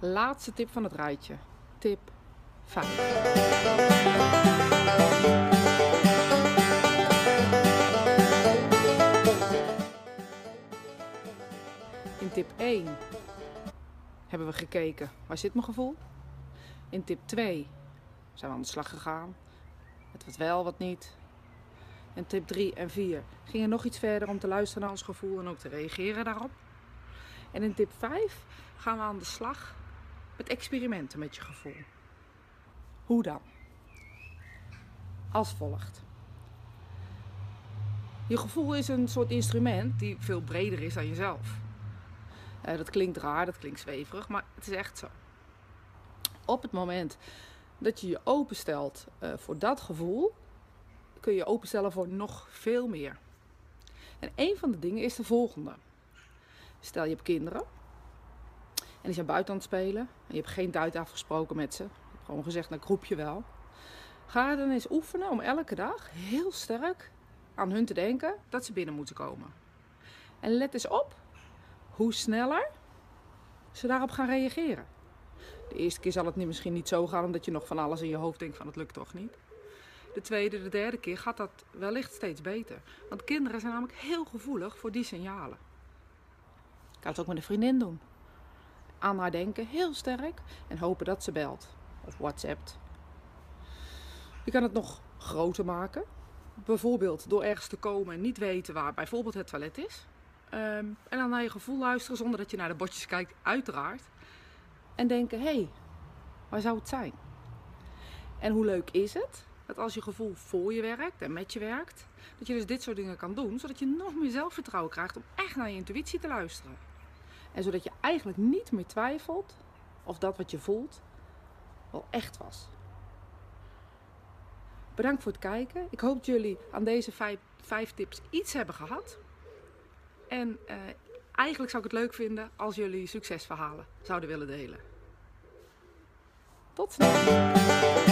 Laatste tip van het rijtje. Tip 5. In tip 1 hebben we gekeken waar zit mijn gevoel. In tip 2 zijn we aan de slag gegaan. Het wat wel, wat niet. En tip 3 en 4 gingen nog iets verder om te luisteren naar ons gevoel en ook te reageren daarop. En in tip 5 gaan we aan de slag met experimenten met je gevoel. Hoe dan? Als volgt. Je gevoel is een soort instrument die veel breder is dan jezelf. Uh, dat klinkt raar, dat klinkt zweverig, maar het is echt zo. Op het moment dat je je openstelt uh, voor dat gevoel, kun je je openstellen voor nog veel meer. En een van de dingen is de volgende. Stel je hebt kinderen en die zijn buiten aan het spelen en je hebt geen tijd afgesproken met ze. Gewoon gezegd, nou, ik roep je wel. Ga dan eens oefenen om elke dag heel sterk aan hun te denken dat ze binnen moeten komen. En let eens op hoe sneller ze daarop gaan reageren. De eerste keer zal het misschien niet zo gaan omdat je nog van alles in je hoofd denkt van het lukt toch niet. De tweede, de derde keer gaat dat wellicht steeds beter. Want kinderen zijn namelijk heel gevoelig voor die signalen. Ik kan het ook met een vriendin doen. Aan haar denken, heel sterk. En hopen dat ze belt. Of whatsappt. Je kan het nog groter maken. Bijvoorbeeld door ergens te komen en niet weten waar bijvoorbeeld het toilet is. Um, en dan naar je gevoel luisteren zonder dat je naar de bordjes kijkt, uiteraard. En denken, hé, hey, waar zou het zijn? En hoe leuk is het dat als je gevoel voor je werkt en met je werkt, dat je dus dit soort dingen kan doen, zodat je nog meer zelfvertrouwen krijgt om echt naar je intuïtie te luisteren. En zodat je eigenlijk niet meer twijfelt of dat wat je voelt wel echt was. Bedankt voor het kijken. Ik hoop dat jullie aan deze vijf, tips iets hebben gehad. En uh, eigenlijk zou ik het leuk vinden als jullie succesverhalen zouden willen delen. Tot snel!